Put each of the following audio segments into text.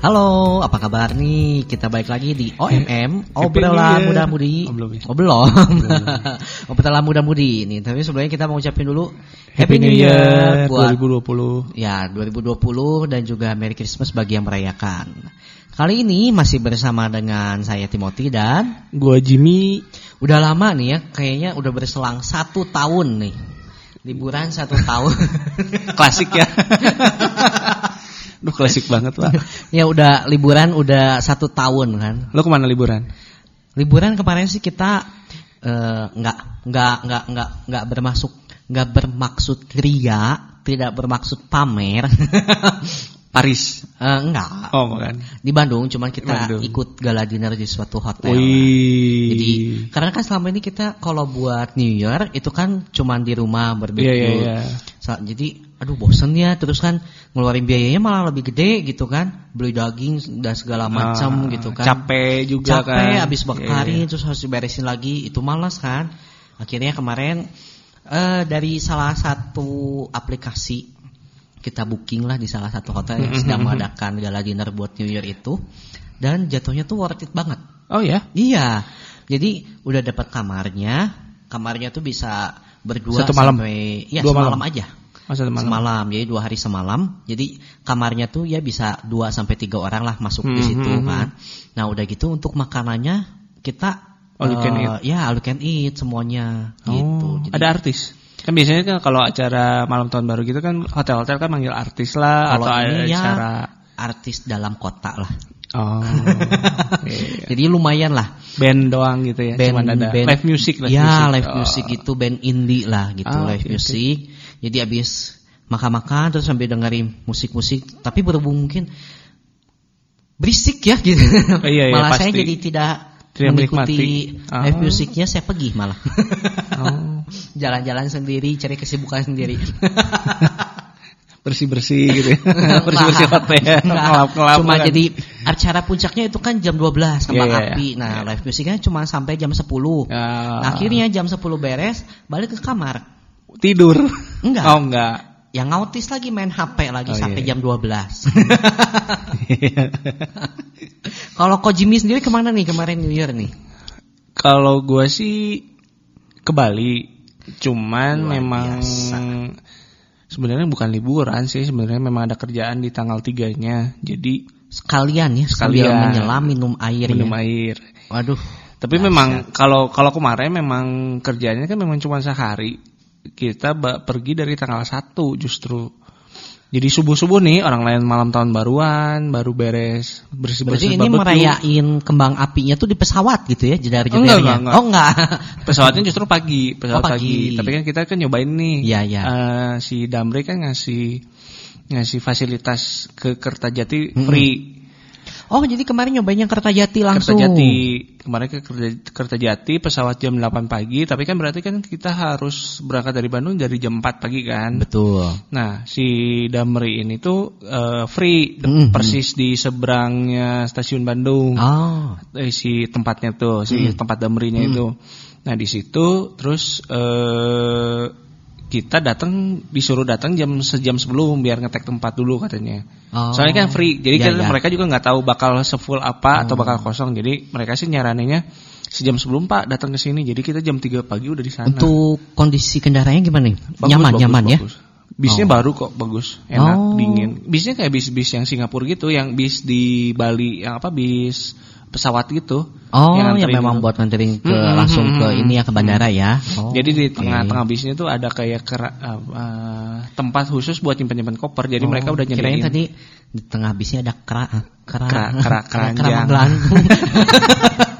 Halo, apa kabar nih? Kita balik lagi di OMM, obrolan muda-mudi. Oh, belum ya? Oh, belum. obrolan muda-mudi ini. Tapi sebelumnya kita mau ucapin dulu Happy New Year buat 2020. ya 2020 dan juga Merry Christmas bagi yang merayakan. Kali ini masih bersama dengan saya Timothy dan Gua Jimmy. udah lama nih ya, kayaknya udah berselang satu tahun nih. Liburan satu tahun. Klasik ya. Duh klasik banget pak. ya udah liburan udah satu tahun kan. Lo ke mana liburan? Liburan kemarin sih kita eh, nggak nggak nggak nggak nggak bermaksud nggak bermaksud ria, tidak bermaksud pamer. Paris. Eh, enggak. Oh bukan. Di Bandung, cuman kita Bandung. ikut gala dinner di suatu hotel. Wih. Jadi karena kan selama ini kita kalau buat New Year itu kan cuman di rumah barbecue. Iya iya iya. Sa- Jadi aduh bosen ya terus kan ngeluarin biayanya malah lebih gede gitu kan. Beli daging dan segala macam Ah, gitu kan. Capek juga capek kan. habis Iya, bakarin iya. terus harus diberesin lagi itu malas kan akhirnya kemarin eh dari salah satu aplikasi kita booking lah di salah satu hotel yang sedang mengadakan gala dinner buat New Year itu dan jatuhnya tuh worth it banget Oh ya. iya jadi udah dapat kamarnya kamarnya tuh bisa berdua Satu malam? sampai ya Dua semalam malam? aja Malam. semalam jadi dua hari semalam jadi kamarnya tuh ya bisa dua sampai tiga orang lah masuk di Hmm, situ hmm, kan nah udah gitu untuk makanannya kita All you can eh, eat? ya all you can eat semuanya gitu Oh, Jadi- ada artis. Kan biasanya kan kalau acara malam tahun baru gitu kan hotel-hotel kan manggil artis lah Kalau atau ini ya- acara. artis dalam kota lah Oh. iya. jadi lumayan lah Band doang gitu ya. band, Cuman ada band- live music, live ya music. live Oh. music itu band indie lah gitu Ah, live oke. music jadi abis makan-makan terus sambil dengerin musik-musik tapi berhubung mungkin berisik ya gitu iya, malah saya pasti. jadi tidak, Tidak mengikuti menikmati. live Oh. musiknya saya pergi malah Oh. jalan-jalan sendiri cari kesibukan sendiri bersih-bersih gitu ya. bersih-bersih hotel, Enggak. ngelap-ngelap Cuma kan. jadi acara puncaknya itu kan jam 12 kembang Iya, iya, api. iya. Nah, Iya. live musiknya cuma sampai jam 10. Ya. Nah, akhirnya jam 10 beres, balik ke kamar. Tidur. Enggak. Oh enggak. Yang ngautis lagi main HP lagi Oh, sampai iya. jam 12. Kalau Ko Jimmy sendiri ke mana nih kemarin New Year nih? Kalau gua sih ke Bali, cuman Luar memang biasa. sebenarnya bukan liburan sih, sebenarnya memang ada kerjaan di tanggal tiganya. Jadi Sekalian ya, Sekalian. menyelam minum air minum ya. air. Waduh. Tapi memang kalau kalau kemarin memang kerjanya kan memang cuma sehari. Kita pergi dari tanggal 1 justru. Jadi subuh-subuh nih orang lain malam tahun baruan, baru beres bersih-bersih ini merayain kembang apinya tuh di pesawat gitu ya, jedar-jedarnya. Enggak, enggak, enggak. Oh, enggak. Pesawatnya justru pagi, pesawat Oh, pagi. pagi. Tapi kan kita kan nyobain nih. Iya, iya. eh, si Damri kan ngasih ngasih fasilitas ke Kertajati free. Oh, jadi kemarin nyobain yang Kertajati langsung. Kertajati kemarin ke Kerta- Kertajati pesawat jam 8 pagi, tapi kan berarti kan kita harus berangkat dari Bandung dari jam 4 pagi kan. Betul. Nah, si Damri ini tuh eh, free Mm-mm. persis di seberangnya stasiun Bandung. Oh. eh, si tempatnya tuh, si Hmm. tempat damrinya Hmm. itu. Nah di situ terus eh kita datang disuruh datang jam sejam sebelum biar ngetek tempat dulu katanya. Oh. Soalnya kan free, jadi Ya, kan ya. mereka juga nggak tahu bakal sefull apa atau Hmm. bakal kosong. Jadi mereka sih nyaraninnya sejam sebelum Pak datang ke sini. Jadi kita jam 3 pagi udah di sana. Untuk kondisi kendaraannya gimana nih? Bagus, nyaman, bagus, nyaman ya? bagus. Bisnya Oh. baru kok bagus, enak, Oh. dingin. Bisnya kayak bis-bis yang Singapura gitu, yang bis di Bali, yang apa bis pesawat gitu. Oh, yang, nganterin memang gitu. buat nganterin ke Mm-mm, langsung ke ini ya ke bandara ya. Oh, Jadi di tengah-tengah bisnya tuh ada kayak kera- uh, uh, tempat khusus buat nyimpen-nyimpen koper. Jadi Oh, mereka udah Kirain nyediain. tadi di tengah bisnya ada kera kera Kera- kera- keranjang. gelantung.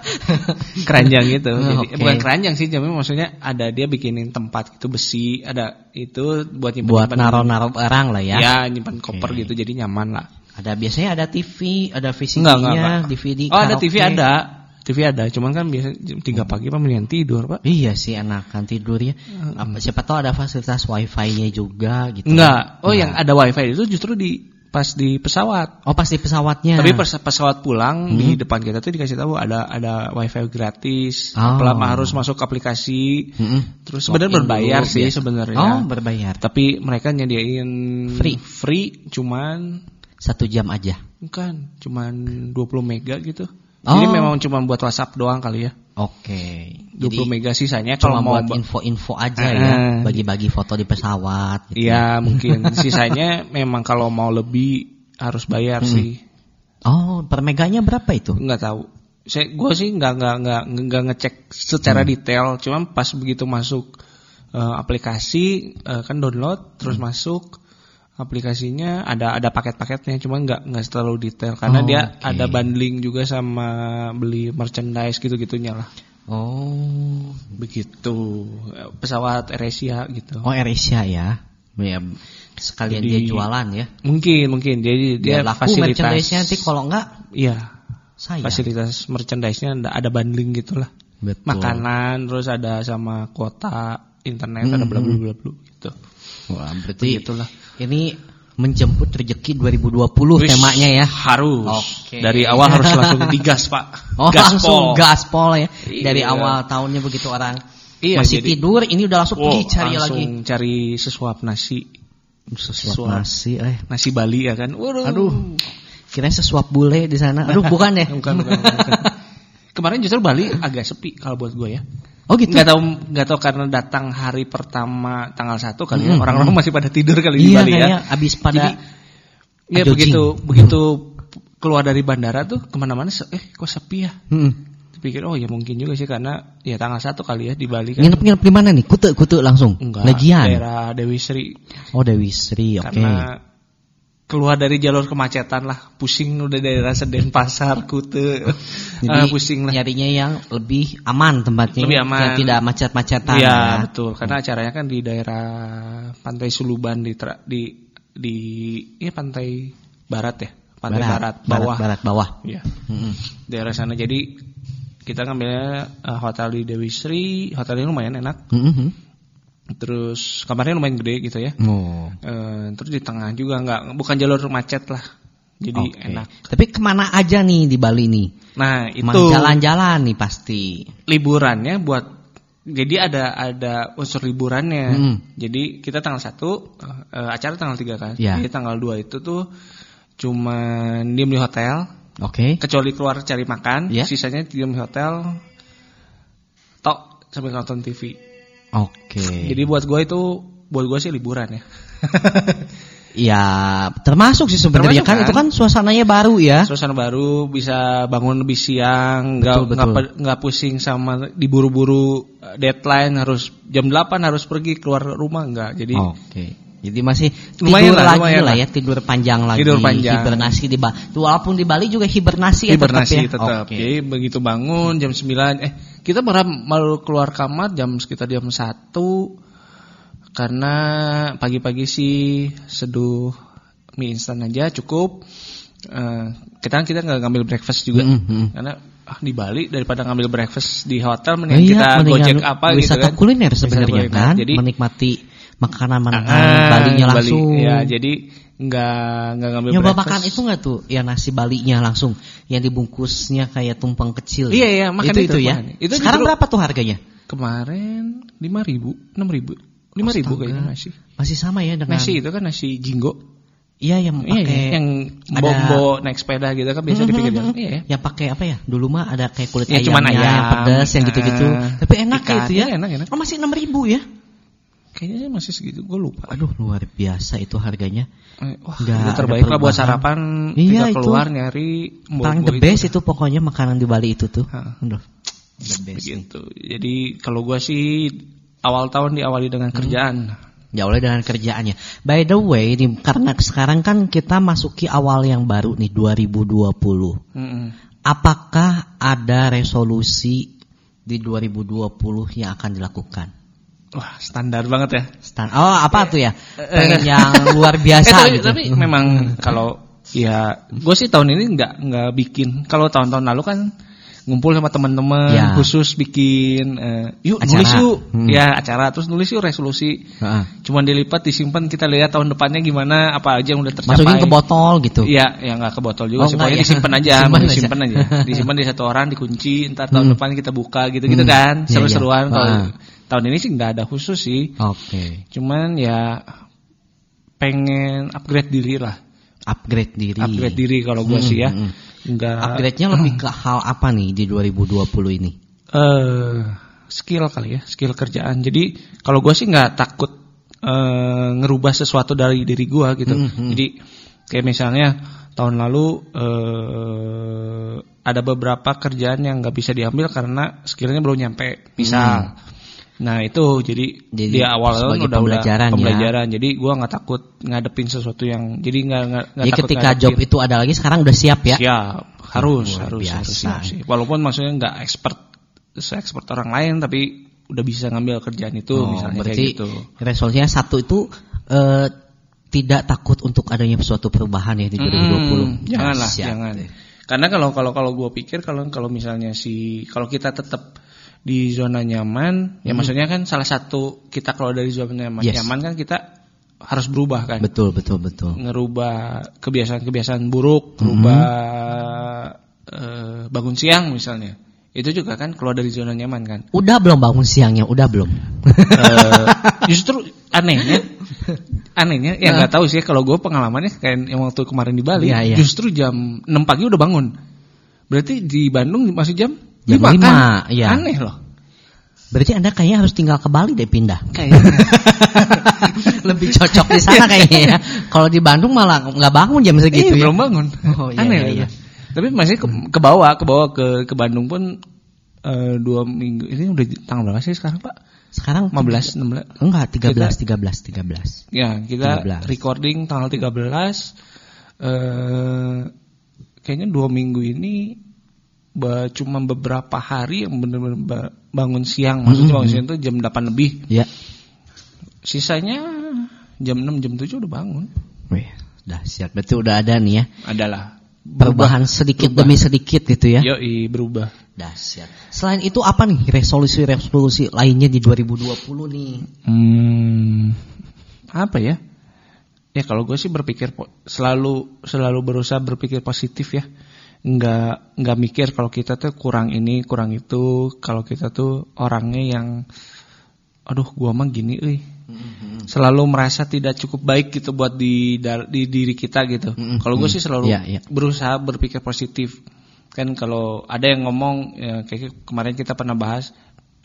keranjang gitu. Jadi Oke. eh, bukan keranjang sih, tapi maksudnya ada dia bikinin tempat itu besi, ada itu buat nyimpen buat naro-naro barang lah ya. Ya, nyimpen koper Oke. gitu jadi nyaman lah. Ada biasanya ada TV, ada VCD-nya. DVD. Oh, ada karaoke. TV ada. TV ada, cuman kan biasa 3 pagi Pak mendingan tidur, Pak. Iya sih enakan tidurnya. Apa siapa tahu ada fasilitas wifi-nya juga gitu. Enggak. Oh, Enggak. yang ada wifi itu justru di pas di pesawat. Oh pasti pesawatnya. Tapi pas pesawat pulang Hmm. di depan kita tuh dikasih tahu ada ada wifi gratis. Oh. Pelama harus masuk aplikasi. Mm-mm. Terus sebenarnya berbayar dulu sih sebenarnya. Oh berbayar. Tapi mereka nyediain Free. free cuman Satu jam aja. Bukan, cuman 20 mega gitu. Oh. Jadi memang cuma buat WhatsApp doang kali ya. Oke. 20 Jadi mega sisanya cuma kalau mau buat info-info aja Eh, ya, bagi-bagi foto di pesawat. Gitu. Iya, mungkin sisanya memang kalau mau lebih harus bayar Hmm. sih. Oh, per meganya berapa itu? Nggak tahu. Saya gue sih nggak nggak nggak nggak ngecek secara detail. Cuma pas begitu masuk eh, aplikasi eh, kan download terus masuk aplikasinya ada ada paket-paketnya. Cuma nggak nggak terlalu detail karena Oh, dia oke. ada bundling juga sama beli merchandise gitu-gitunya lah. Oh, Begitu pesawat AirAsia gitu. oh AirAsia ya. Ya, sekalian Jadi- dia jualan ya. Mungkin mungkin jadi dia Biar laku fasilitas merchandise-nya nanti kalau enggak Iya, saya. fasilitas merchandise-nya ada, ada bundling gitulah. Betul. Makanan terus ada sama kuota internet ada Hmm, bla bla bla bla gitu. Wah, berarti Begitulah. Ini menjemput rezeki 2020 Wish, temanya ya. Harus. Oke. Dari awal harus langsung digas, Pak. Oh, Gaspol. langsung gaspol ya. Iya. Dari awal tahunnya begitu orang Iya, masih jadi- tidur, ini udah langsung Wow, pergi cari langsung lagi. cari sesuap nasi, Sesuap Sesuap. nasi, eh. nasi Bali ya kan. Waduh. Aduh. Kirain sesuap bule di sana. Aduh, bukan ya? bukan, bukan, bukan. Kemarin justru Bali agak sepi kalau buat gue ya. Oh gitu. Nggak tahu nggak tahu karena datang hari pertama tanggal 1 kali ya. Hmm. Orang-orang masih pada tidur kali di Iya, Bali ya. abis pada Jadi, Ya begitu begitu keluar dari bandara tuh ke mana-mana eh kok sepi ya. Hmm. Pikir oh ya mungkin juga sih karena ya tanggal satu kali ya di Bali kan. Nginep-nginep di mana nih? Kute, kute langsung. Enggak. Legian. Daerah Dewi Sri Oh, Dewi Sri, oke. karena keluar dari jalur kemacetan lah, pusing udah daerah Seden Pasar, Kute. Jadi Ah, pusing lah. nyarinya yang lebih aman tempatnya. Lebih aman. Yang tidak macet-macetan Iya ya. betul karena acaranya kan di daerah Pantai Suluban di di di ya pantai barat ya, pantai barat, bawah. Barat, bawah. Iya. Mm-mm. daerah sana jadi kita ngambilnya eh, hotel di Dewi Sri hotelnya lumayan enak Mm-mm. Terus kamarnya lumayan gede gitu ya Oh. Eh, terus di tengah juga nggak bukan jalur macet lah jadi Oke. enak Tapi ke mana aja nih di Bali nih? nah itu jalan-jalan nih pasti. liburannya buat jadi ada ada unsur liburannya Mm. jadi kita tanggal satu eh, acara tanggal tiga kan Ya. jadi tanggal 2 itu tuh cuma diem di hotel Oke. kecuali keluar cari makan Ya. sisanya diem di hotel tok sambil nonton TV Oke. Jadi buat gue itu buat gue sih liburan ya. ya termasuk sih sebenarnya kan, kan? itu kan suasananya baru ya. Suasana baru bisa bangun lebih siang, nggak nggak pusing sama diburu-buru eh, deadline harus jam 8 harus pergi keluar rumah nggak. Jadi Oke. Jadi masih Lumayan tidur lah, lagi lumayan lah ya, tidur panjang lagi. Tidur panjang. Hibernasi di Bali. Walaupun di Bali juga hibernasi ya hibernasi tetap. tetap. Ya? Oke. Jadi begitu bangun jam 9 eh kita baru mau keluar kamar jam sekitar jam 1 karena pagi-pagi sih seduh mie instan aja cukup. Eh, kita kita nggak ngambil breakfast juga Mm, mm. karena ah, di Bali daripada ngambil breakfast di hotel Oh mendingan iya, kita gojek apa gitu wisata kan. kuliner sebenarnya kan, Jadi menikmati makanan-makanan ah, Balinya Bali. langsung. Ya, jadi nggak nggak ngambil Nyoba breakfast. makan itu nggak tuh? Ya nasi Balinya langsung, yang dibungkusnya kayak tumpeng kecil. Iya, iya, makan itu, itu, itu ya. makan. Itu Sekarang berapa tuh harganya? Kemarin lima ribu, enam ribu, lima ribu kayaknya nasi. Masih sama ya dengan Nasi itu kan nasi jinggo. Iya yang Iya, pakai yang ada- bombo naik sepeda gitu kan biasa jalan. Iya ya. Yang pakai apa ya? Dulu mah ada kayak kulit Ya, ayamnya cuman ayam. yang pedas yang gitu-gitu. Ah, Tapi enak ikan. itu ya. Iya, enak, enak. Oh masih enam ribu ya? Kayaknya masih segitu, gue lupa. Aduh luar biasa itu harganya. Eh, Wah, itu terbaik lah buat sarapan. Iya, itu. keluar nyari. Paling the best itu pokoknya makanan di Bali itu tuh. Ha. Aduh, the best. Begitu. Jadi kalau gue sih awal tahun diawali dengan kerjaan. Ya oleh dengan kerjaannya. By the way, nih, karena sekarang kan kita masuki awal yang baru nih 2020. Mm-mm. Apakah ada resolusi di 2020 yang akan dilakukan? Wah standar banget ya. Stan oh apa tuh ya? Pengen yang luar biasa Eh, tapi, gitu. tapi memang kalau ya gue sih tahun ini nggak nggak bikin. Kalau tahun-tahun lalu kan ngumpul sama teman-teman Ya. khusus bikin eh, yuk Acara. nulis yuk Hmm. ya acara terus nulis yuk resolusi. Heeh. Cuman dilipat disimpan kita lihat tahun depannya gimana apa aja yang udah tercapai. Masukin ke botol gitu. Iya, ya nggak ke botol juga Oh, Pokoknya ya. disimpan aja, Simpan mau aja. disimpan aja. Disimpan di satu orang, dikunci, ntar tahun Hmm. depan kita buka gitu-gitu Hmm. kan. Iya, Seru-seruan. iya. Kalau Ah. Tahun ini sih nggak ada khusus sih. Oke. Cuman ya pengen upgrade diri lah. upgrade diri. upgrade diri kalau gua sih ya. Hmm, hmm. Enggak Upgrade-nya lebih ke hal apa nih di 2020 ini? eh skill kali ya, skill kerjaan. Jadi kalau gua sih nggak takut eh, ngerubah sesuatu dari diri gua gitu. Hmm, hmm. Jadi kayak misalnya tahun lalu eh ada beberapa kerjaan yang nggak bisa diambil karena skillnya belum nyampe. Misal. Nah itu jadi. Jadi di awal sebagai udah pembelajaran ya. udah pembelajaran. Jadi gua nggak takut ngadepin sesuatu yang jadi nggak nggak Jadi takut ketika ngadepin. job itu ada lagi sekarang udah siap ya? Siap, harus Luar harus biasa. harus siap sih. Walaupun maksudnya nggak expert se-expert orang lain tapi udah bisa ngambil kerjaan itu Oh, misalnya berarti kayak gitu. resolusinya satu itu eh, tidak takut untuk adanya suatu perubahan ya di 2020. Hmm, janganlah, Dahsyat. jangan. Karena kalau kalau kalau gue pikir kalau kalau misalnya si kalau kita tetap di zona nyaman, ya maksudnya kan salah satu kita kalau dari zona nyaman, Hmm. Yes. nyaman kan kita harus berubah kan. Betul, betul, betul. Ngerubah kebiasaan-kebiasaan buruk, Hmm. berubah eh, bangun siang misalnya. Itu juga kan keluar dari zona nyaman kan. Udah belum bangun siangnya? Udah belum? Eh, justru anehnya anehnya ya nggak tahu sih kalau gue pengalamannya kayak yang waktu kemarin di Bali Iya, iya. justru jam 6 pagi udah bangun berarti di Bandung masih jam Jam 5 lima, kan iya. aneh loh Berarti Anda kayaknya harus tinggal ke Bali deh pindah. kayaknya Lebih cocok di sana kayaknya ya. Kalau di Bandung malah nggak bangun jam segitu Iya, ya. belum bangun Oh, iya, aneh iya, iya. tapi masih ke, ke bawah ke bawah ke ke Bandung pun eh, dua minggu ini udah tanggal berapa sih sekarang pak Sekarang 15 16 Enggak, 13, Kita- 13, 13. Ya, kita 13. recording tanggal 13 eh kayaknya dua minggu ini cuma beberapa hari yang benar-benar ba- bangun siang. Maksudnya bangun siang itu jam 8 lebih. Ya. Sisanya jam 6 jam 7 udah bangun. Wih, dahsyat. Berarti udah ada nih ya. Adalah Perubahan sedikit demi sedikit gitu ya. Yoi, berubah. Dahsyat. Selain itu apa nih resolusi-resolusi lainnya di 2020 nih? Hmm, apa ya? Ya kalau gue sih berpikir selalu selalu berusaha berpikir positif ya. Nggak nggak mikir kalau kita tuh kurang ini kurang itu. Kalau kita tuh orangnya yang, aduh gua mah gini, euy. Selalu merasa tidak cukup baik gitu buat di di diri kita gitu. Mm-mm. Kalau gue sih selalu Iya, iya. berusaha berpikir positif. Kan kalau ada yang ngomong ya, kayak kemarin kita pernah bahas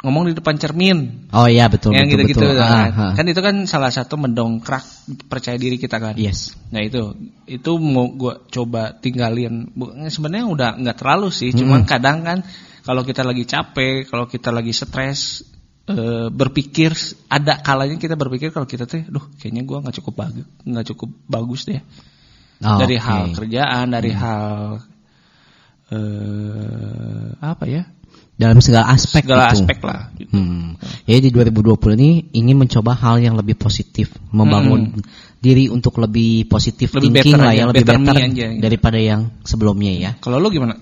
ngomong di depan cermin Oh iya betul yang gitu-gitu betul. kan. Ah, ah. Kan itu kan salah satu mendongkrak percaya diri kita kan. Yes. Nah itu itu mau gua coba tinggalin. Sebenarnya udah nggak terlalu sih, cuman kadang kan kalau kita lagi capek, kalau kita lagi stres eh, berpikir ada kalanya kita berpikir kalau kita tuh, duh kayaknya gua nggak cukup bagus, nggak cukup bagus deh. Oh, dari oke. hal kerjaan, dari hal eh apa ya? Dalam segala aspek Segala itu. aspek lah. Hmm. Jadi di 2020 ini ingin mencoba hal yang lebih positif, membangun diri untuk lebih positif Hmm. Lebih thinking lah aja, ya, lebih better better aja gitu. daripada yang sebelumnya ya. Kalau lu gimana?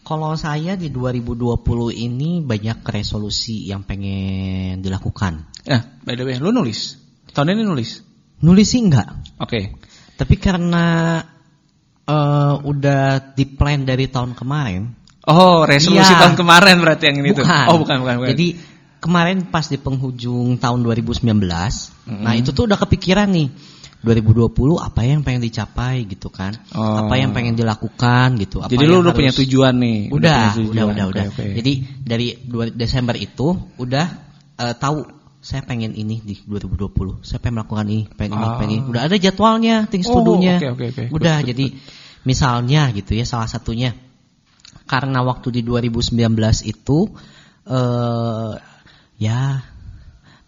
Kalau saya di 2020 ini banyak resolusi yang pengen dilakukan. Nah, by the way, lu nulis. Tahun ini nulis. Nulis sih enggak, Oke. tapi karena eh, udah di plan dari tahun kemarin, Oh, resolusi Iya. tahun kemarin berarti yang ini tuh. Bukan. Oh, bukan, bukan, bukan. Jadi kemarin pas di penghujung tahun 2019, Mm-hmm. nah itu tuh udah kepikiran nih. 2020 apa yang pengen dicapai gitu kan? Oh. Apa yang pengen dilakukan gitu? Apa Jadi lu udah punya harus- tujuan nih. Udah, punya udah, tujuan. udah, Oke, udah. oke. Jadi dari 2 Desember itu udah eh, tahu saya pengen ini di 2020. Saya pengen melakukan ini, pengen ini, Ah. pengen ini. Udah ada jadwalnya, things to Oh, do-nya. oke, oke, oke. Udah Good, good, jadi misalnya gitu ya salah satunya karena waktu di 2019 itu eh ya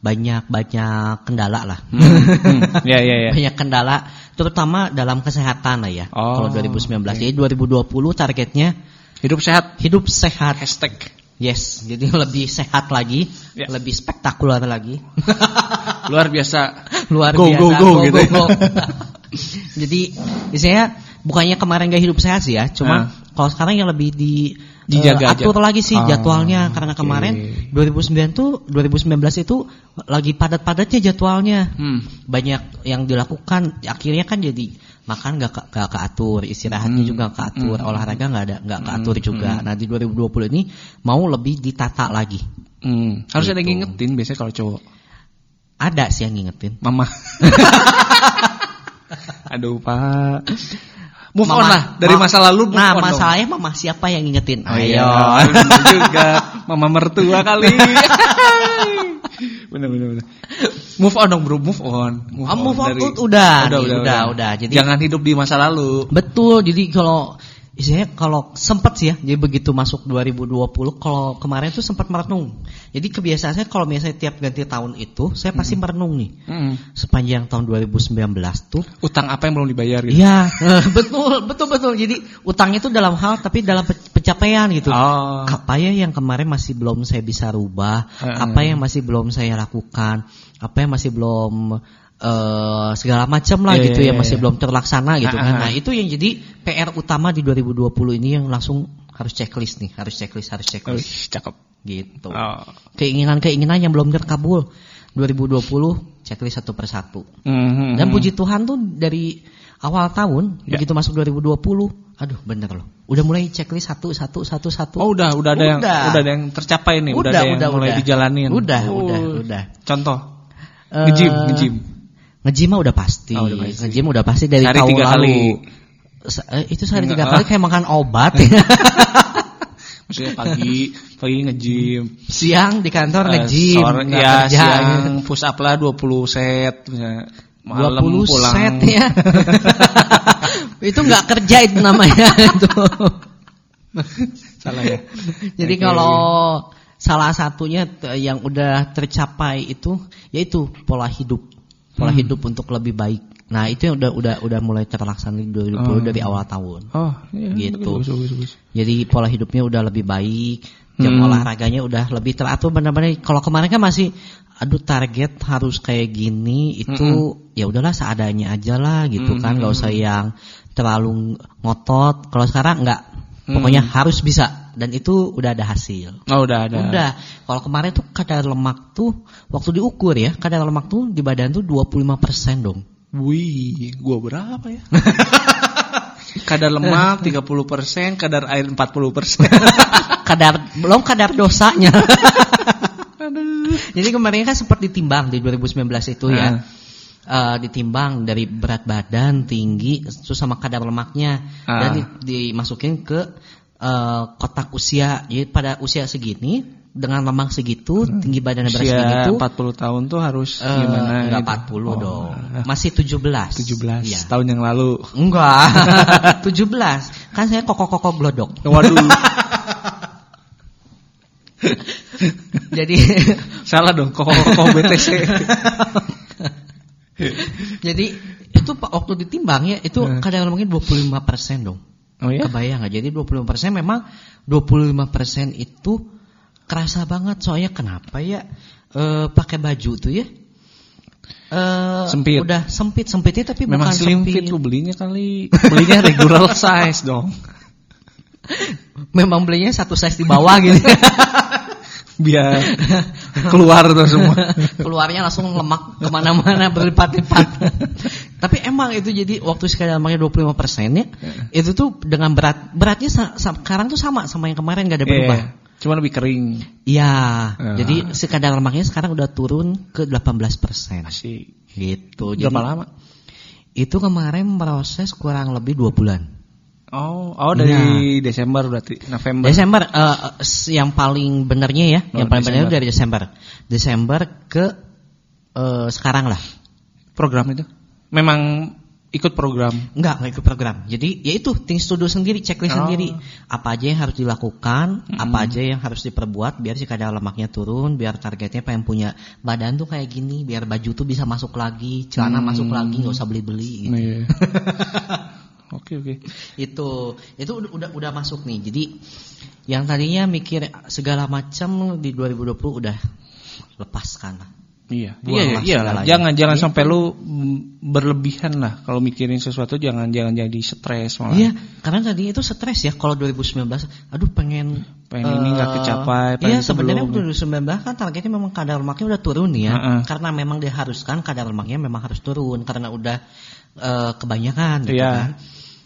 banyak banyak kendala lah. Hmm, ya, ya, ya. banyak kendala terutama dalam kesehatan lah ya. Oh, kalau 2019. Jadi 2020 targetnya Hidup sehat. hidup sehat. Hashtag. Yes, jadi lebih sehat lagi, Ya. lebih spektakuler lagi. Luar biasa. Luar Go, biasa. go, go, gitu ya. jadi, saya bukannya kemarin gak hidup sehat sih ya, cuma Ah. kalau sekarang yang lebih di Dijaga eh, atur aja. lagi sih Ah, jadwalnya karena kemarin 2009 tuh 2019 itu lagi padat-padatnya jadwalnya. Hmm. Banyak yang dilakukan akhirnya kan jadi makan gak, ke- gak keatur, istirahatnya Hmm. juga keatur, olahraga gak ada gak keatur juga. Nah, di 2020 ini mau lebih ditata lagi. Hmm. Harus ada yang Gitu. ngingetin biasanya kalau cowok. Ada sih yang ngingetin. Mama. Aduh Pak. Move on Mama- lah dari ma- masa lalu. Move Nah, on dong. masalahnya mama siapa yang ngingetin? Oh Ayo. iya, juga. Mama mertua kali. bener bener bener. Move on dong bro, move on. Ah, move on, udah, nih, udah, udah. Jadi- jangan hidup di masa lalu. Betul. Jadi kalau Istilahnya kalau sempat sih ya, jadi begitu masuk 2020, kalau kemarin tuh sempat merenung. Jadi kebiasaan saya kalau misalnya tiap ganti tahun itu, saya pasti merenung nih. Mm. Sepanjang tahun 2019 tuh, Utang apa yang belum dibayar gitu? Iya, betul, betul, betul. Jadi utang itu dalam hal tapi dalam pe- pencapaian gitu. Oh. Apa ya yang kemarin masih belum saya bisa rubah? Heeh. Apa yang masih belum saya lakukan? Apa yang masih belum eh, segala macam lah Iya, gitu iya, yang masih iya. belum terlaksana gitu kan. Heeh. Nah, itu yang jadi PR utama di 2020 ini yang langsung harus checklist nih, harus checklist, harus checklist cakep. gitu. Oh. Keinginan-keinginan yang belum terkabul 2020 checklist satu persatu. Mhm. Dan puji Tuhan tuh dari awal tahun Ya. begitu masuk 2020, aduh bener loh. Udah mulai checklist satu satu satu satu. Oh udah, udah ada yang Udah. udah ada yang tercapai nih, udah, ada yang mulai dijalanin. Udah, Oh. udah, udah. Contoh, Eh, ngejim, ngejim. Ngejim mah udah pasti. Oh, udah pasti. Ngejim udah pasti dari Sehari tahun tiga lalu. kali. Eh, itu sehari tiga Enggak. kali kayak makan obat ya. Maksudnya pagi, pagi ngejim. Siang di kantor Eh, ngejim, sore- nggak ya, kerja. siang push up lah 20 set. misalnya. Malam 20 pulang. set ya. itu nggak kerja itu namanya itu. Salah ya. Jadi Oke. kalau salah satunya yang udah tercapai itu yaitu pola hidup. Pola Hmm. hidup untuk lebih baik. Nah, itu yang udah udah udah mulai terlaksana di 2020 Oh. dari awal tahun. Oh, iya, Gitu. bagus, bagus, bagus. Jadi pola hidupnya udah lebih baik, jam Hmm. olahraganya udah lebih teratur benar-benar. Kalau kemarin kan masih aduh target harus kayak gini itu ya udahlah seadanya aja lah gitu kan, nggak usah yang terlalu ngotot. Kalau sekarang nggak, pokoknya harus bisa dan itu udah ada hasil. Oh, udah ada. Udah. Kalau kemarin tuh kadar lemak tuh waktu diukur ya, kadar lemak tuh di badan tuh 25% dong. Wih, gua berapa ya? kadar lemak 30%, kadar air 40%. kadar belum kadar dosanya. Jadi kemarin kan sempat ditimbang di 2019 itu ya. Eh, ditimbang dari berat badan tinggi terus sama kadar lemaknya Ah. dan di- dimasukin ke eh, kotak usia. Jadi pada usia segini dengan lemak segitu, tinggi badan berat Usia segitu 40 tahun tuh harus eh, gimana? enggak gitu? 40 Oh, dong. Masih 17. 17 Iya. tahun yang lalu. Enggak. 17. Kan saya koko-koko glodok. Waduh, Jadi salah dong kok kok BTC. Jadi itu waktu ditimbang ya itu Hmm. kadang mungkin 25% dong. Oh ya? Kebayang nggak? Jadi 25% memang 25% itu kerasa banget soalnya kenapa ya eh, pakai baju tuh ya eh Sempit. udah sempit sempitnya tapi Memang bukan slim sempit fit lu belinya kali. Belinya regular size dong. memang belinya satu size di bawah gitu Biar keluar tuh semua. keluarnya langsung lemak ke mana-mana berlipat-lipat tapi emang itu jadi waktu sekali lemaknya 25 persen ya itu tuh dengan berat beratnya sekarang tuh sama sama yang kemarin gak ada berubah Iya, Cuma lebih kering. Iya, Ah. jadi sekadar lemaknya sekarang udah turun ke 18 persen. Masih Gitu. berapa Jadi, lama? Itu kemarin proses kurang lebih dua bulan. Oh, oh dari Desember berarti November. Desember eh, s- yang paling benernya ya, Oh, yang paling bener Desember. dari Desember. Desember ke eh, sekarang lah. program itu. Memang ikut program. Enggak, enggak ikut program. Jadi ya itu things to do sendiri, checklist Oh. sendiri. Apa aja yang harus dilakukan, apa aja yang harus diperbuat biar si kadar lemaknya turun, biar targetnya pengen punya badan tuh kayak gini, biar baju tuh bisa masuk lagi, celana Hmm. masuk lagi, nggak usah beli-beli gitu. Iya. Oke oke. Itu itu udah, udah udah masuk nih. Jadi yang tadinya mikir segala macam di 2020 udah lepaskan lah. Iya, Buang iya, lah iya lah. Jangan jangan Gitu. sampai lu berlebihan lah kalau mikirin sesuatu jangan jangan jadi stres malah. Iya, karena tadi itu stres ya kalau 2019. Aduh pengen Pengen ini nggak eh, kecapai, Iya, sebenarnya sebelum. waktu 2019 kan targetnya memang kadar lemaknya udah turun ya. Heeh. Karena memang diharuskan kadar lemaknya memang harus turun karena udah eh, kebanyakan gitu Iya. kan.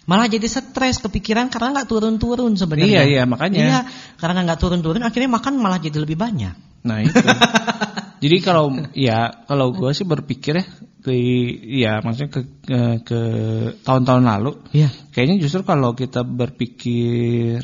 Malah jadi stres kepikiran karena nggak turun-turun sebenarnya. Iya, iya, makanya. Iya, karena nggak turun-turun akhirnya makan malah jadi lebih banyak. Nah itu. Jadi kalau ya kalau gue sih berpikir ya di ya maksudnya ke ke, ke tahun-tahun lalu Iya. kayaknya justru kalau kita berpikir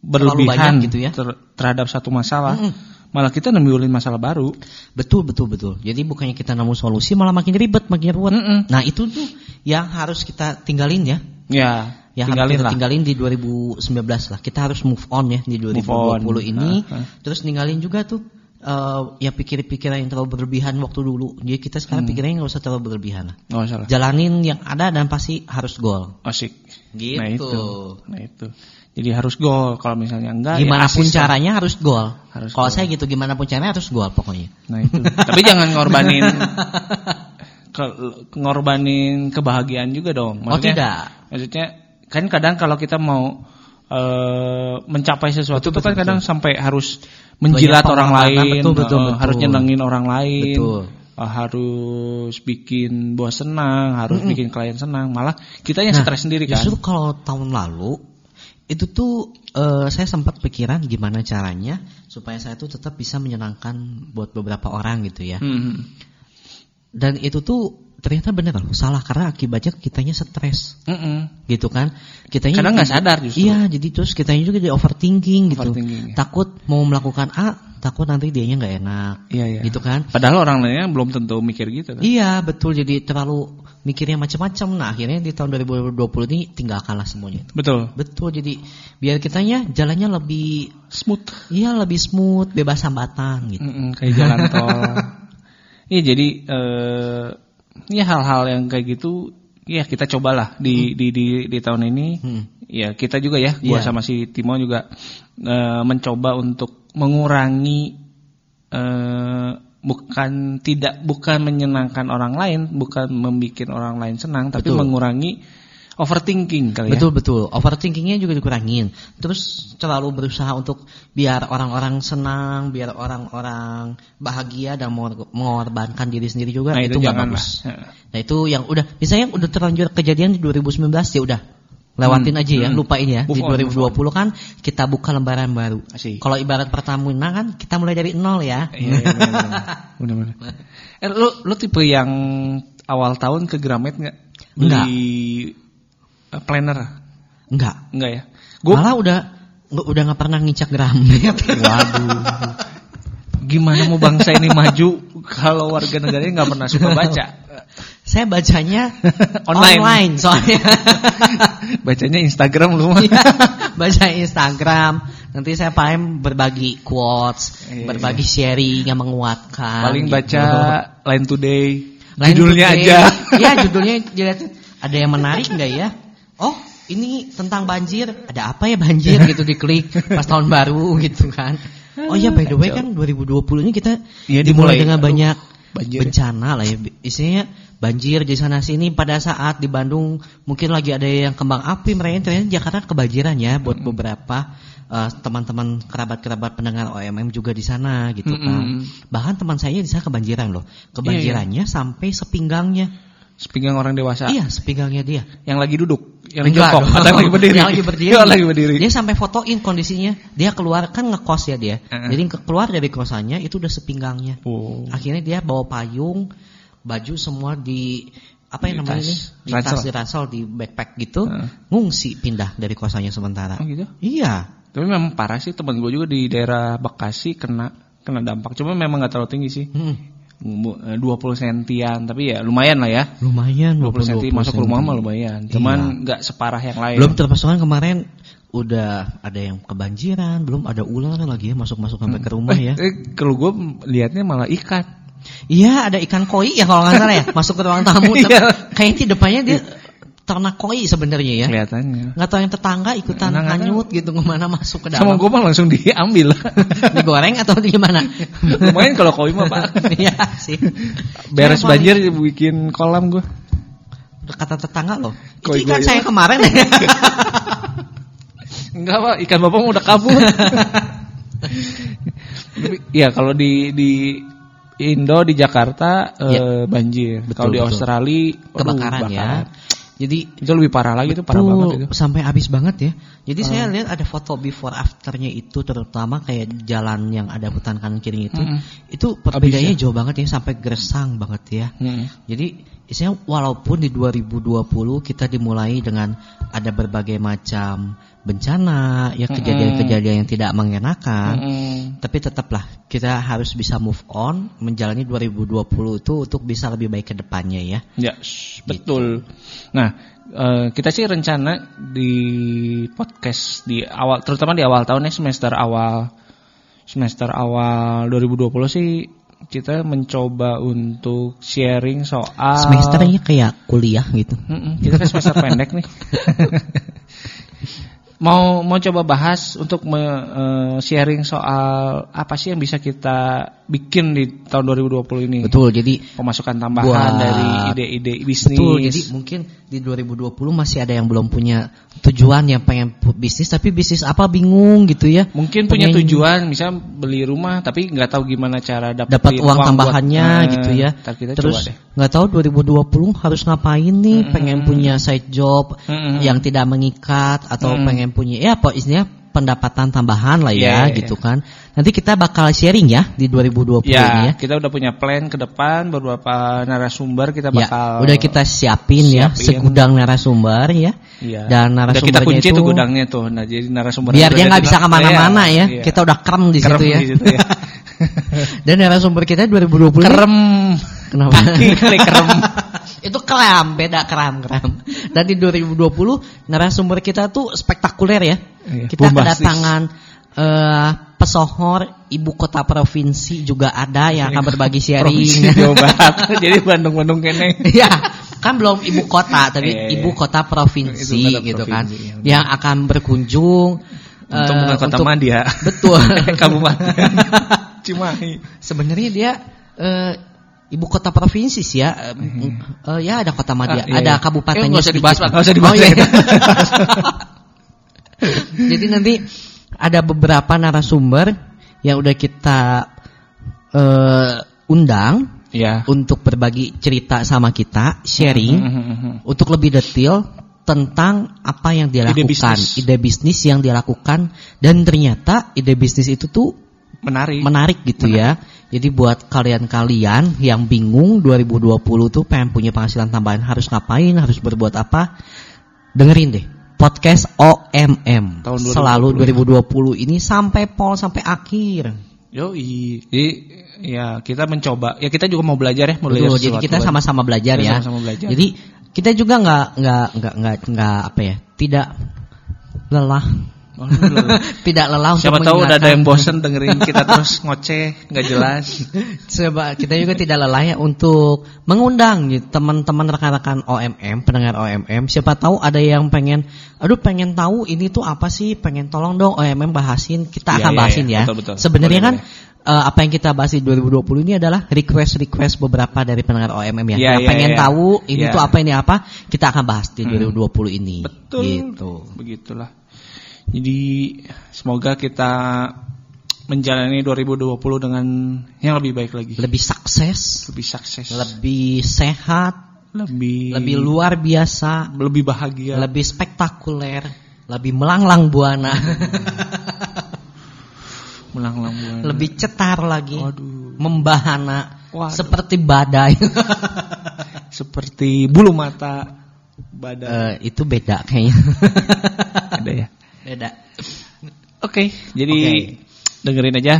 berlebihan gitu ya. ter- terhadap satu masalah Mm-mm. malah kita nembulin masalah baru Betul betul betul. Jadi bukannya kita nemu solusi malah makin ribet, makin ruwet. Mm-mm. Nah, itu tuh yang harus kita tinggalin ya. ya Yang tinggalin harus kita lah tinggalin di 2019 lah. Kita harus move on ya di 2020 on. ini. Ah. Terus ninggalin juga tuh eh, ya pikir-pikiran yang terlalu berlebihan waktu dulu. Jadi kita sekarang Hmm. pikirnya nggak usah terlalu berlebihan lah. nggak salah Jalanin yang ada dan pasti harus goal. asik Gitu. nah itu nah itu jadi harus gol kalau misalnya enggak ya Gimana pun assist lah. caranya harus goal. Harus Kalau saya gitu gimana pun caranya harus goal pokoknya. Nah itu. Tapi jangan ngorbanin ke- ngorbanin kebahagiaan juga dong. oh tidak. Maksudnya kan kadang kalau kita mau eh, mencapai sesuatu Betul, itu kan betul, kadang sampai harus menjilat Banyak orang lain, betul, betul, eh, betul. harus nyenengin orang lain. Betul. eh, harus bikin bos senang, harus bikin klien senang, malah kita yang Nah, stres sendiri kan. Justru kalau tahun lalu itu tuh eh, saya sempat pikiran gimana caranya supaya saya tuh tetap bisa menyenangkan buat beberapa orang gitu ya. Hmm. Dan itu tuh ternyata bener loh salah karena akibatnya kitanya stres Mm-mm. gitu kan. Kitanya Kadang nggak sadar justru. Iya, jadi terus kitanya juga di overthinking gitu. Overthinking, ya. Takut mau melakukan A, takut nanti dianya nggak enak. Iya, iya. Gitu kan. Padahal orang lainnya belum tentu mikir gitu kan. Iya betul jadi terlalu mikirnya macam-macam. Nah akhirnya di tahun 2020 ini tinggalkanlah semuanya. Betul. Betul jadi biar kitanya jalannya lebih Smooth. iya lebih smooth, bebas hambatan gitu. Mm-mm, kayak jalan tol. Iya jadi eh ya hal-hal yang kayak gitu ya kita cobalah di di di di tahun ini. Hmm. Ya kita juga ya, gua Iya. sama si Timo juga eh, mencoba untuk mengurangi eh bukan tidak bukan menyenangkan orang lain, bukan membuat orang lain senang, tapi Betul. mengurangi overthinking kali ya. Betul betul. Overthinkingnya juga dikurangin. Terus terlalu berusaha untuk biar orang-orang senang, biar orang-orang bahagia dan mengor- mengorbankan diri sendiri juga Nah, itu itu nggak jangan bagus. lah. Nah itu yang udah, misalnya udah terlanjur kejadian di 2019 ya udah lewatin Hmm, aja ya, hmm. lupain ya. Move di on, 2020 kan kita buka lembaran baru. Kalau ibarat Pertamina kan kita mulai dari nol ya. Iya, iya, benar-benar. Benar-benar. Eh, lu lu tipe yang awal tahun ke Gramet nggak? Enggak. Eh, planner? Enggak. Enggak ya? Gua Malah udah udah nggak pernah ngicak Gramet. waduh. Gimana mau bangsa ini maju kalau warga negaranya nggak pernah suka baca? Saya bacanya Online. online soalnya. Bacanya Instagram lu mah. Iya, baca Instagram. Nanti saya paling berbagi quotes, Iya, berbagi sharing yang menguatkan. Paling gitu. baca Line Today. Line Judulnya Today. aja. Iya, judulnya ada yang menarik nggak ya? Oh, ini tentang banjir. Ada apa ya banjir gitu diklik pas tahun baru gitu kan. Oh iya by the way kan 2020 ini kita Iya, dimulai dimulai. dengan Aduh, banyak banjir. bencana lah ya. Isinya banjir di sana sini pada saat di Bandung mungkin lagi ada yang kembang api mereka ternyata Jakarta kebanjiran ya buat beberapa eh, teman-teman kerabat-kerabat pendengar OMM juga di sana gitu kan. Mm-mm. Bahkan teman saya di sana kebanjiran loh. Kebanjirannya sampai sepinggangnya. Sepinggang orang dewasa. Iya, sepinggangnya dia. Yang lagi duduk, yang Enggak jongkok, atau yang lagi berdiri. Yang lagi berdiri. Yang lagi berdiri. Dia sampai fotoin kondisinya. Dia keluar kan ngekos ya dia. Heeh. Jadi ke- keluar dari kosannya itu udah sepinggangnya. Oh. Akhirnya dia bawa payung, baju semua di apa yang namanya ini? Di tas di ransel di backpack gitu. Heeh. Ngungsi pindah dari kosannya sementara. Oh gitu. Iya. Tapi memang parah sih teman gue juga di daerah Bekasi kena kena dampak. Cuma memang nggak terlalu tinggi sih. Hmm, 20 sentian, tapi ya lumayan lah ya. lumayan 20 senti masuk senti. rumah mah lumayan. Cuman nggak separah yang lain. Belum kan kemarin udah ada yang kebanjiran, belum ada ular lagi ya masuk-masuk sampai ke rumah ya. Eh, kalau gue lihatnya malah ikan. Iya, ada ikan koi ya kalau nggak salah ya, masuk ke ruang tamu. Tapi Iya. Kayaknya di depannya dia ternak koi sebenarnya ya. Kelihatannya. Nggak tahu yang tetangga ikutan nggak hanyut gitu ke mana masuk ke Sama dalam. gue mah langsung diambil. Digoreng atau gimana? lumayan kalau koi mah pak. Iya sih. Beres banjir bikin kolam gue. paling- Kata tetangga loh. Itu Koi ikan gua saya ya. kemarin. Enggak pak, ikan bapak udah kabur. Tapi, ya kalau di di Indo di Jakarta eh, Ya. banjir. Betul, Kalau di betul. Australia waduh, Kebakaran ya. Jadi Itu lebih parah lagi tuh, parah banget itu. sampai habis banget ya. Jadi saya Hmm. lihat ada foto before afternya itu terutama kayak jalan yang ada hutan kanan kiri itu, Mm-mm. itu perbedaannya jauh banget ya sampai gersang banget ya. Mm. Jadi saya walaupun di 2020 kita dimulai dengan ada berbagai macam bencana, ya kejadian-kejadian yang tidak mengenakan, Mm-mm. Tapi tetaplah kita harus bisa move on menjalani 2020 itu untuk bisa lebih baik ke depannya ya. Ya, s- betul. Nah, eh, kita sih rencana di podcast di awal, terutama di awal tahun ya semester awal, semester awal 2020 sih kita mencoba untuk sharing soal Semesternya kayak kuliah gitu. Mm-mm, kita kan semester pendek nih. mau mau coba bahas untuk me, eh, sharing soal apa sih yang bisa kita bikin di tahun 2020 ini. Betul. Jadi Pemasukan tambahan Buat- dari ide-ide bisnis. Betul, jadi mungkin di 2020 masih ada yang belum punya tujuan yang pengen bisnis tapi bisnis apa bingung gitu ya. Mungkin punya Pengen tujuan, misal beli rumah tapi nggak tahu gimana cara dapetin dapat uang buat- tambahannya Nah, gitu ya. ntar kita Terus nggak tahu 2020 harus ngapain nih, pengen punya side job Mm-mm. yang tidak mengikat atau Mm. pengen punya ya apa istilahnya pendapatan tambahan lah ya iya, gitu kan. Nanti kita bakal sharing ya di 2020 ini Ya, ya. kita udah punya plan ke depan beberapa narasumber kita Ya, bakal udah kita siapin, ya siapin. segudang narasumber ya. Iya. Dan udah kita kunci itu tuh gudangnya tuh. Nah, jadi narasumber biar dia nggak bisa ke mana-mana ya. Iya. Kita udah kerem di situ ya. di situ ya. Dan narasumber kita 2020 ini- Kerem. Kenapa? Kaki kali kerem. itu keram, beda keram keram. Dan di 2020 narasumber kita tuh spektakuler ya. Iya, kita bombastis. kedatangan eh, pesohor ibu kota provinsi juga ada yang akan berbagi sharing. Jawa Barat. jadi Bandung-Bandung kene. Ya, kan belum ibu kota tapi Iya, iya. ibu kota provinsi gitu kan. provinsi, yang akan berkunjung Untuk bukan kota untuk- Madia. Betul. Kabupaten Cimahi. Sebenarnya dia eh, ibu kota provinsi sih ya. Eh, eh, ya ada kota Madia, Ah, iya, ada kabupatennya Eh, usah dibahas, Pak. Nggak usah dibahas, Oh, iya. ya. Jadi nanti ada beberapa narasumber yang udah kita eh, undang Ya. untuk berbagi cerita sama kita, sharing Mhm. untuk lebih detail tentang apa yang dia Ide lakukan, bisnis. ide bisnis yang dia lakukan dan ternyata ide bisnis itu tuh Menarik. menarik gitu ya. Jadi buat kalian-kalian yang bingung 2020 tuh pengen punya penghasilan tambahan harus ngapain, harus berbuat apa? Dengerin deh podcast OMM Tahun 2020 selalu 2020 ini sampai pol sampai akhir. Yoi. Jadi ya kita mencoba. Ya kita juga mau belajar ya, mau belajar Betul, jadi kita sama-sama belajar Kita ya. sama-sama belajar. Jadi kita juga nggak nggak nggak nggak nggak apa ya, tidak lelah. tidak lelah untuk Siapa tahu udah ada yang bosen dengerin kita terus ngoceh, nggak jelas. Coba kita juga tidak lelah ya untuk mengundang gitu, teman-teman rekan-rekan OMM, pendengar OMM. Siapa tahu ada yang pengen, aduh pengen tahu ini tuh apa sih? Pengen tolong dong OMM bahasin. Kita Iya, akan iya, bahasin iya. ya. Betul, betul. Sebenarnya kan eh, apa yang kita bahas di 2020 ini adalah request-request beberapa dari pendengar OMM ya. Iya, yang iya, pengen iya. tahu ini Iya. tuh apa ini apa, kita akan bahas di 2020 ini. Betul. Gitu. Begitulah. Jadi semoga kita menjalani 2020 dengan yang lebih baik lagi. Lebih sukses, Lebih sukses. lebih sehat, lebih lebih luar biasa, lebih bahagia. lebih spektakuler, lebih melanglang buana, melanglang buana. lebih cetar lagi, Waduh. membahana, Waduh. seperti badai. Seperti bulu mata badan. Eh, itu beda kayaknya. Ada ya. Beda. Oke, jadi Oke. dengerin aja.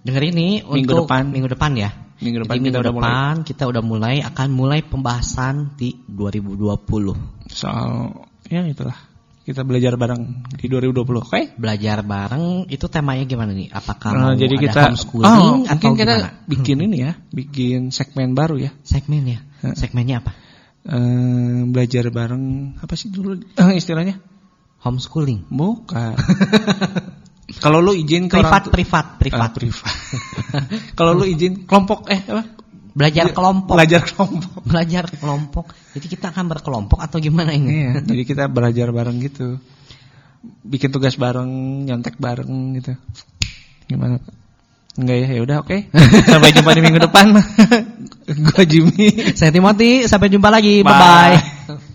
Dengar ini Minggu untuk depan. minggu depan ya. Minggu depan Jadi kita minggu udah mulai. depan kita udah mulai akan mulai pembahasan di 2020. Soal ya itulah. Kita belajar bareng di 2020, oke? Belajar bareng itu temanya gimana nih? Apakah Nah, mau jadi ada kita homeschooling oh, atau mungkin kita gimana? bikin ini ya, bikin segmen baru ya. Segmen ya. Segmennya apa? Eh, belajar bareng apa sih dulu eh, istilahnya? Homeschooling. Bukan. Kalau lu izin ke Privat, orang privat, privat. Ah, privat. Kalau lu izin kelompok eh apa? Belajar kelompok. Belajar kelompok. Belajar kelompok. Jadi kita akan berkelompok atau gimana ini? Iya, jadi kita belajar bareng gitu. Bikin tugas bareng, nyontek bareng gitu. Gimana? Enggak ya, ya udah oke. Sampai jumpa di minggu depan. Gua Jimmy. Saya Timothy, sampai jumpa lagi. Bye. Bye bye.